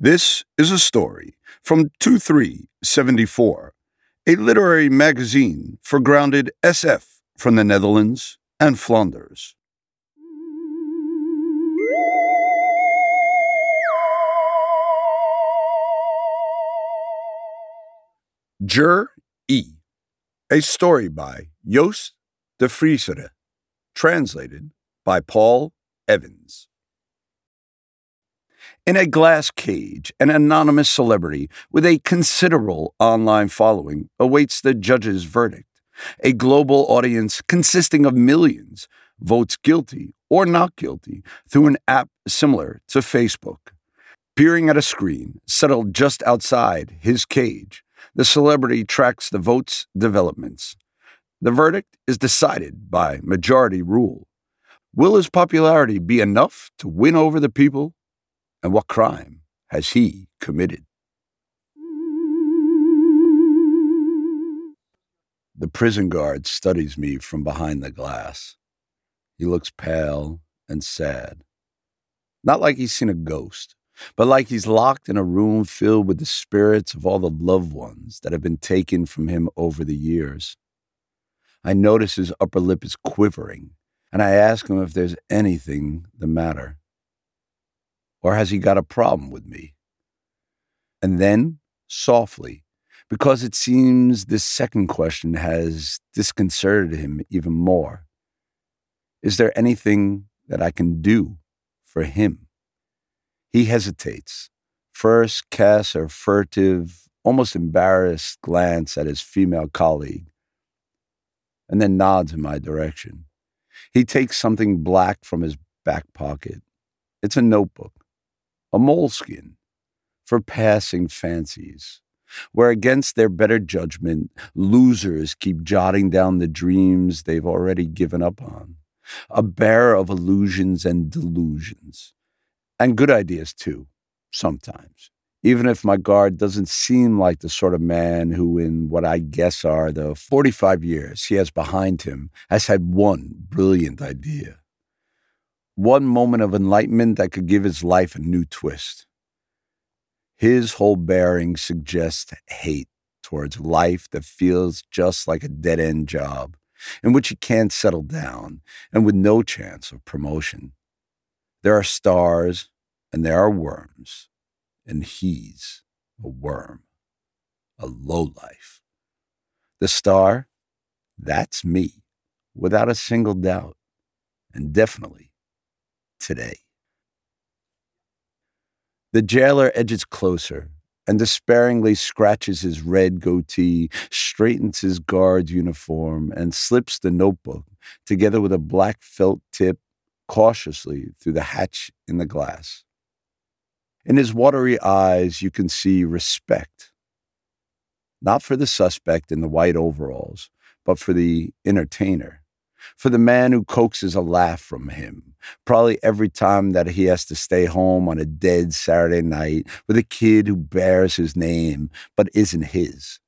This is a story from 2374, a literary magazine for grounded SF from the Netherlands and Flanders. Jur E. A story by Joost de Vriesere, translated by Paul Evans. In a glass cage, an anonymous celebrity with a considerable online following awaits the judge's verdict. A global audience consisting of millions votes guilty or not guilty through an app similar to Facebook. Peering at a screen settled just outside his cage, the celebrity tracks the vote's developments. The verdict is decided by majority rule. Will his popularity be enough to win over the people? And what crime has he committed? The prison guard studies me from behind the glass. He looks pale and sad. Not like he's seen a ghost, but like he's locked in a room filled with the spirits of all the loved ones that have been taken from him over the years. I notice his upper lip is quivering, and I ask him if there's anything the matter. Or has he got a problem with me? And then, softly, because it seems this second question has disconcerted him even more, is there anything that I can do for him? He hesitates, first casts a furtive, almost embarrassed glance at his female colleague, and then nods in my direction. He takes something black from his back pocket. It's a notebook, a moleskin, for passing fancies, where against their better judgment, losers keep jotting down the dreams they've already given up on, a bearer of illusions and delusions and good ideas too, sometimes. Even if my guard doesn't seem like the sort of man who, in what I guess are the 45 years he has behind him, has had one brilliant idea. One moment of enlightenment that could give his life a new twist. His whole bearing suggests hate towards life that feels just like a dead end job in which he can't settle down and with no chance of promotion. There are stars and there are worms, and he's a worm, a lowlife. The star, that's me, without a single doubt, and definitely today. The jailer edges closer and despairingly scratches his red goatee, straightens his guard's uniform, and slips the notebook, together with a black felt tip, cautiously through the hatch in the glass. In his watery eyes, you can see respect. Not for the suspect in the white overalls, but for the entertainer, for the man who coaxes a laugh from him, probably every time that he has to stay home on a dead Saturday night with a kid who bears his name but isn't his.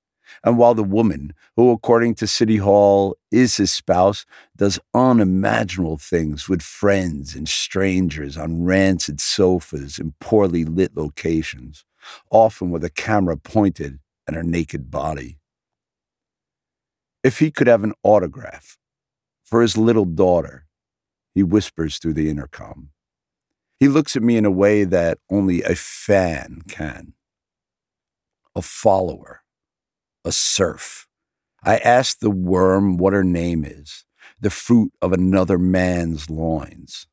And while the woman, who according to City Hall is his spouse, does unimaginable things with friends and strangers on rancid sofas in poorly lit locations, often with a camera pointed at her naked body. If he could have an autograph for his little daughter, he whispers through the intercom. He looks at me in a way that only a fan can. A follower a serf. I ask the worm what her name is, the fruit of another man's loins.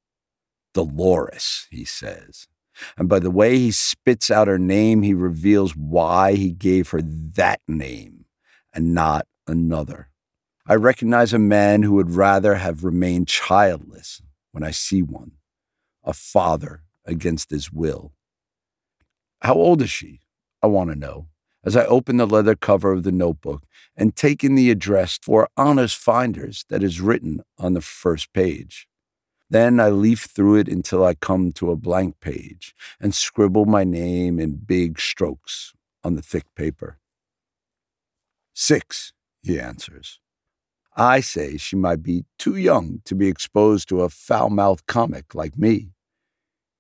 Dolores, he says. And by the way he spits out her name, he reveals why he gave her that name and not another. I recognize a man who would rather have remained childless when I see one, a father against his will. How old is she? I want to know as I open the leather cover of the notebook and take in the address for honest finders that is written on the first page. Then I leaf through it until I come to a blank page and scribble my name in big strokes on the thick paper. Six, he answers. I say she might be too young to be exposed to a foul mouthed comic like me.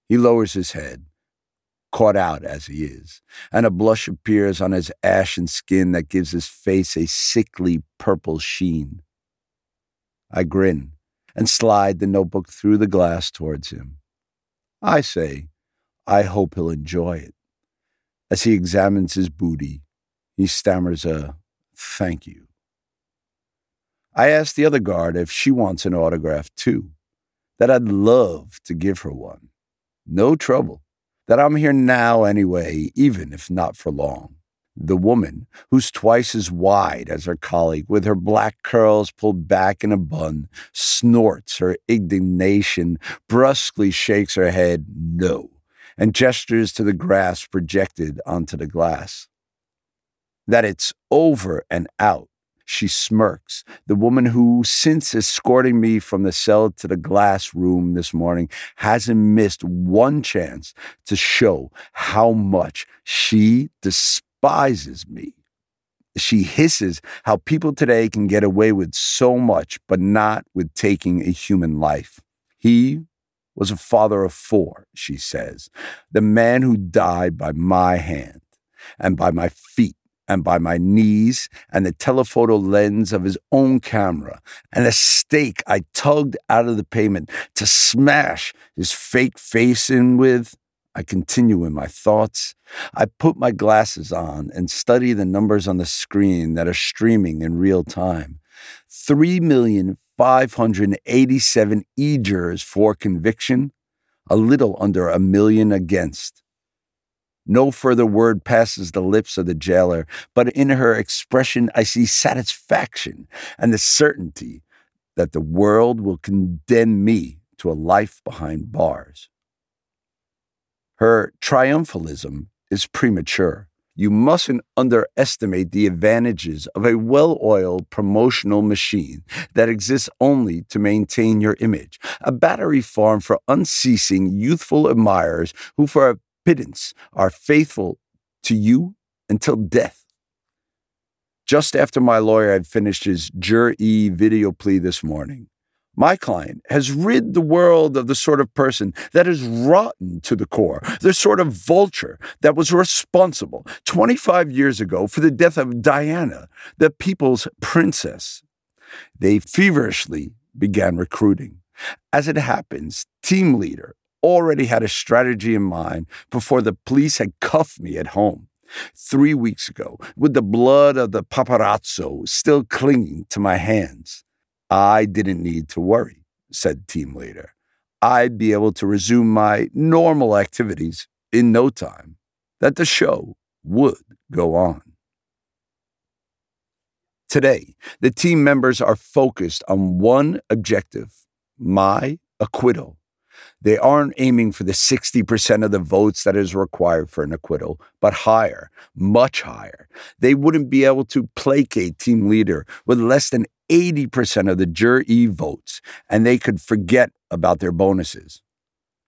He lowers his head, caught out as he is, and a blush appears on his ashen skin that gives his face a sickly purple sheen. I grin and slide the notebook through the glass towards him. I say, I hope he'll enjoy it. As he examines his booty, he stammers a thank you. I ask the other guard if she wants an autograph too, that I'd love to give her one. No trouble, that I'm here now anyway, even if not for long. The woman, who's twice as wide as her colleague, with her black curls pulled back in a bun, snorts her indignation, brusquely shakes her head no, and gestures to the grass projected onto the glass. That it's over and out, she smirks. The woman who, since escorting me from the cell to the glass room this morning, hasn't missed one chance to show how much she despises me. She hisses how people today can get away with so much, but not with taking a human life. He was a father of four, she says, the man who died by my hand and by my feet and by my knees and the telephoto lens of his own camera and a stake I tugged out of the pavement to smash his fake face in with I continue in my thoughts. I put my glasses on and study the numbers on the screen that are streaming in real time. 3,587 e for conviction, a little under a million against. No further word passes the lips of the jailer, but in her expression I see satisfaction and the certainty that the world will condemn me to a life behind bars. Her triumphalism is premature. You mustn't underestimate the advantages of a well oiled promotional machine that exists only to maintain your image, a battery farm for unceasing youthful admirers who, for a pittance, are faithful to you until death. Just after my lawyer had finished his Jur E video plea this morning, my client has rid the world of the sort of person that is rotten to the core, the sort of vulture that was responsible 25 years ago for the death of Diana, the people's princess. They feverishly began recruiting. As it happens, team leader already had a strategy in mind before the police had cuffed me at home. Three weeks ago, with the blood of the paparazzo still clinging to my hands. I didn't need to worry, said team leader. I'd be able to resume my normal activities in no time, that the show would go on. Today, the team members are focused on one objective my acquittal. They aren't aiming for the 60% of the votes that is required for an acquittal, but higher, much higher. They wouldn't be able to placate team leader with less than 80% of the Jur E votes, and they could forget about their bonuses.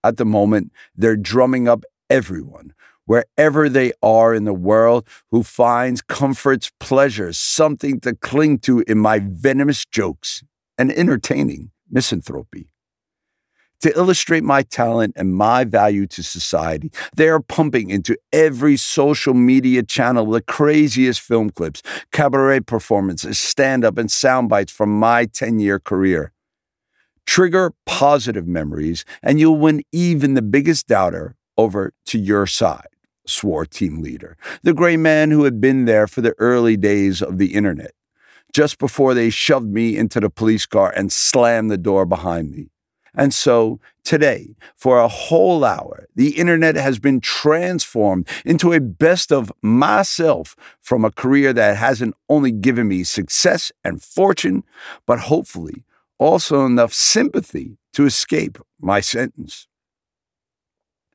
At the moment, they're drumming up everyone, wherever they are in the world, who finds comforts, pleasures, something to cling to in my venomous jokes and entertaining misanthropy to illustrate my talent and my value to society. They are pumping into every social media channel the craziest film clips, cabaret performances, stand up, and sound bites from my 10 year career. Trigger positive memories, and you'll win even the biggest doubter over to your side, swore team leader, the gray man who had been there for the early days of the internet, just before they shoved me into the police car and slammed the door behind me. And so today, for a whole hour, the internet has been transformed into a best of myself from a career that hasn't only given me success and fortune, but hopefully also enough sympathy to escape my sentence.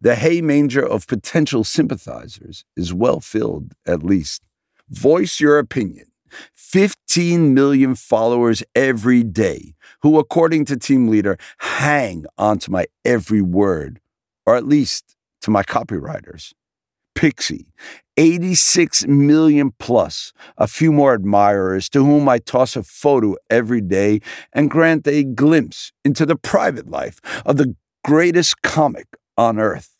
The hay manger of potential sympathizers is well filled, at least. Voice your opinion 15 million followers every day who, according to team leader, hang onto my every word, or at least to my copywriters. Pixie, 86 million plus, a few more admirers to whom I toss a photo every day and grant a glimpse into the private life of the greatest comic on earth.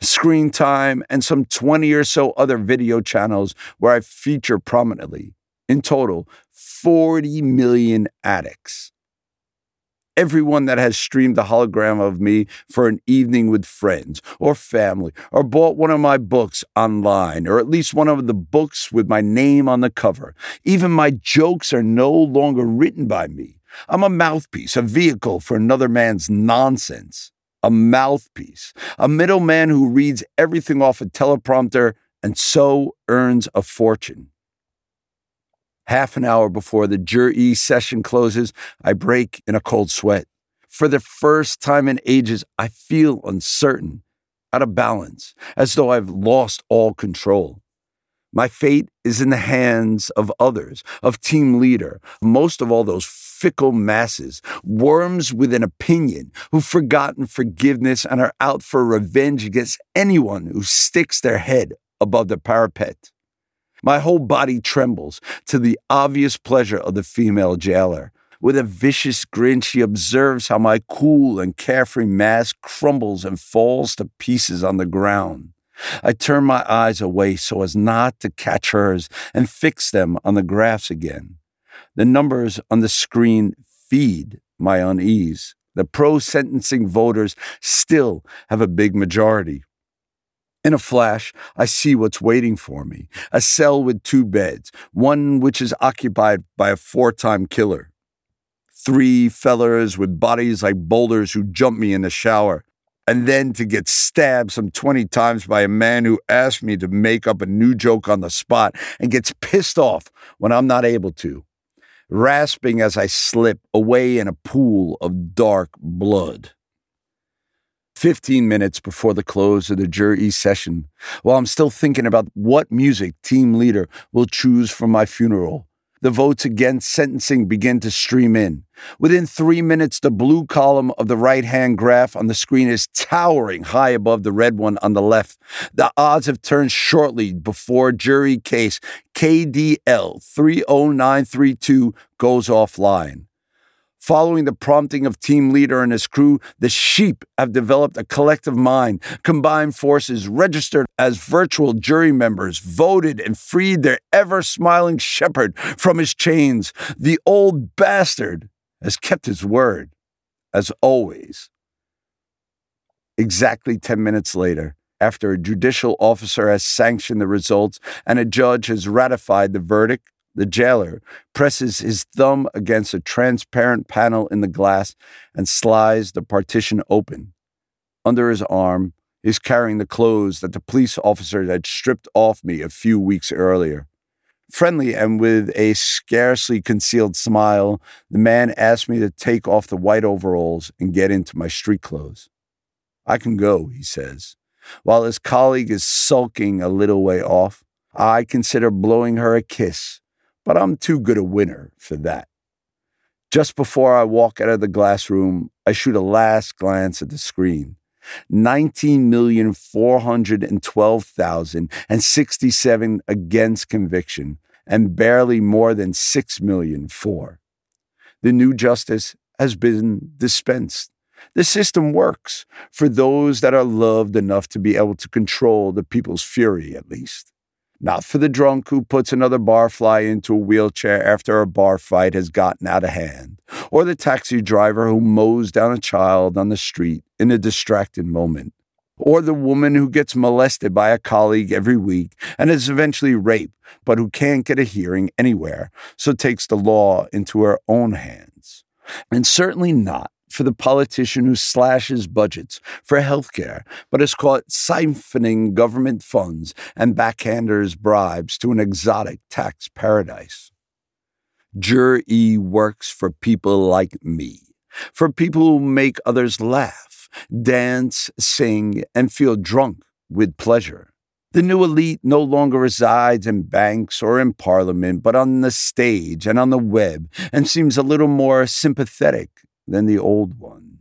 screen time, and some 20 or so other video channels where I feature prominently. In total, 40 million addicts everyone that has streamed the hologram of me for an evening with friends or family, or bought one of my books online, or at least one of the books with my name on the cover. Even my jokes are no longer written by me. I'm a mouthpiece, a vehicle for another man's nonsense. A mouthpiece, a middleman who reads everything off a teleprompter and so earns a fortune. Half an hour before the jury session closes, I break in a cold sweat. For the first time in ages, I feel uncertain, out of balance, as though I've lost all control. My fate is in the hands of others, of team leader, most of all those fickle masses, worms with an opinion who've forgotten forgiveness and are out for revenge against anyone who sticks their head above the parapet. My whole body trembles to the obvious pleasure of the female jailer. With a vicious grin, she observes how my cool and carefree mask crumbles and falls to pieces on the ground. I turn my eyes away so as not to catch hers and fix them on the graphs again. The numbers on the screen feed my unease. The pro sentencing voters still have a big majority. In a flash, I see what's waiting for me a cell with two beds, one which is occupied by a four time killer. Three fellers with bodies like boulders who jump me in the shower, and then to get stabbed some 20 times by a man who asks me to make up a new joke on the spot and gets pissed off when I'm not able to, rasping as I slip away in a pool of dark blood. 15 minutes before the close of the jury session, while I'm still thinking about what music team leader will choose for my funeral. The votes against sentencing begin to stream in. Within three minutes, the blue column of the right hand graph on the screen is towering high above the red one on the left. The odds have turned shortly before jury case KDL 30932 goes offline. Following the prompting of team leader and his crew, the sheep have developed a collective mind, combined forces, registered as virtual jury members, voted and freed their ever smiling shepherd from his chains. The old bastard has kept his word, as always. Exactly 10 minutes later, after a judicial officer has sanctioned the results and a judge has ratified the verdict, the jailer presses his thumb against a transparent panel in the glass and slides the partition open. Under his arm, he's carrying the clothes that the police officer had stripped off me a few weeks earlier. Friendly and with a scarcely concealed smile, the man asked me to take off the white overalls and get into my street clothes. I can go, he says. While his colleague is sulking a little way off, I consider blowing her a kiss but I'm too good a winner for that. Just before I walk out of the glass room, I shoot a last glance at the screen. 19,412,067 against conviction and barely more than 6 million for. The new justice has been dispensed. The system works for those that are loved enough to be able to control the people's fury, at least not for the drunk who puts another barfly into a wheelchair after a bar fight has gotten out of hand, or the taxi driver who mows down a child on the street in a distracted moment, or the woman who gets molested by a colleague every week and is eventually raped, but who can't get a hearing anywhere, so takes the law into her own hands. And certainly not for the politician who slashes budgets for healthcare, but is caught siphoning government funds and backhanders bribes to an exotic tax paradise. Jur E works for people like me, for people who make others laugh, dance, sing, and feel drunk with pleasure. The new elite no longer resides in banks or in parliament, but on the stage and on the web, and seems a little more sympathetic than the old one.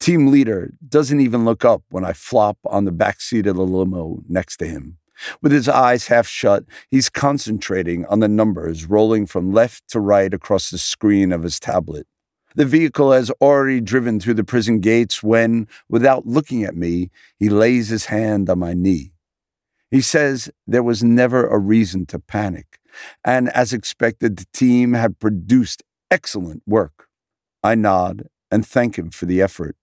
Team leader doesn't even look up when I flop on the back seat of the limo next to him. With his eyes half shut, he's concentrating on the numbers rolling from left to right across the screen of his tablet. The vehicle has already driven through the prison gates when, without looking at me, he lays his hand on my knee. He says there was never a reason to panic, and as expected, the team had produced excellent work. I nod and thank him for the effort.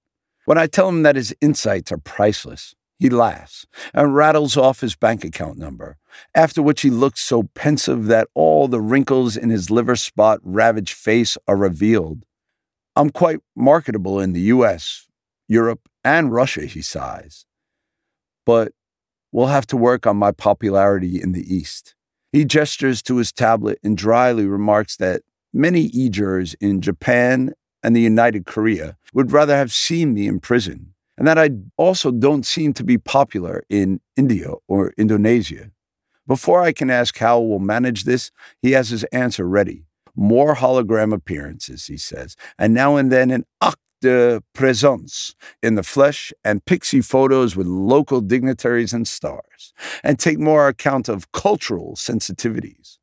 When I tell him that his insights are priceless, he laughs and rattles off his bank account number, after which he looks so pensive that all the wrinkles in his liver spot ravaged face are revealed. I'm quite marketable in the US, Europe, and Russia, he sighs. But we'll have to work on my popularity in the East. He gestures to his tablet and dryly remarks that many e jurors in Japan and the United Korea would rather have seen me in prison and that I also don't seem to be popular in India or Indonesia. Before I can ask how we'll manage this, he has his answer ready. More hologram appearances, he says, and now and then an acte présence in the flesh and pixie photos with local dignitaries and stars, and take more account of cultural sensitivities.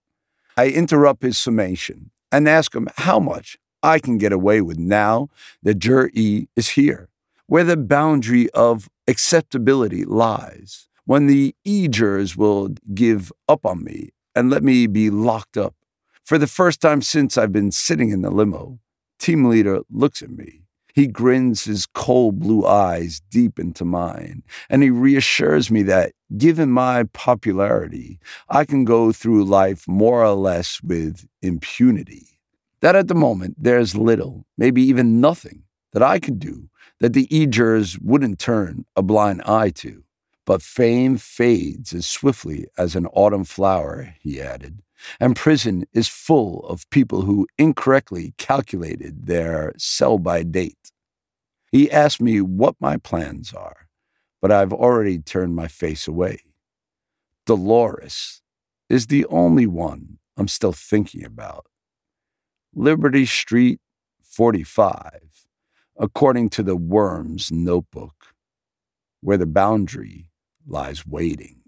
I interrupt his summation and ask him how much I can get away with now that Jur E is here where the boundary of acceptability lies, when the e-jurors will give up on me and let me be locked up. For the first time since I've been sitting in the limo, team leader looks at me. He grins his cold blue eyes deep into mine, and he reassures me that, given my popularity, I can go through life more or less with impunity. That at the moment, there's little, maybe even nothing, that I can do that the E-jurors wouldn't turn a blind eye to. But fame fades as swiftly as an autumn flower, he added, and prison is full of people who incorrectly calculated their sell by date. He asked me what my plans are, but I've already turned my face away. Dolores is the only one I'm still thinking about. Liberty Street, 45 according to the worm's notebook, where the boundary lies waiting.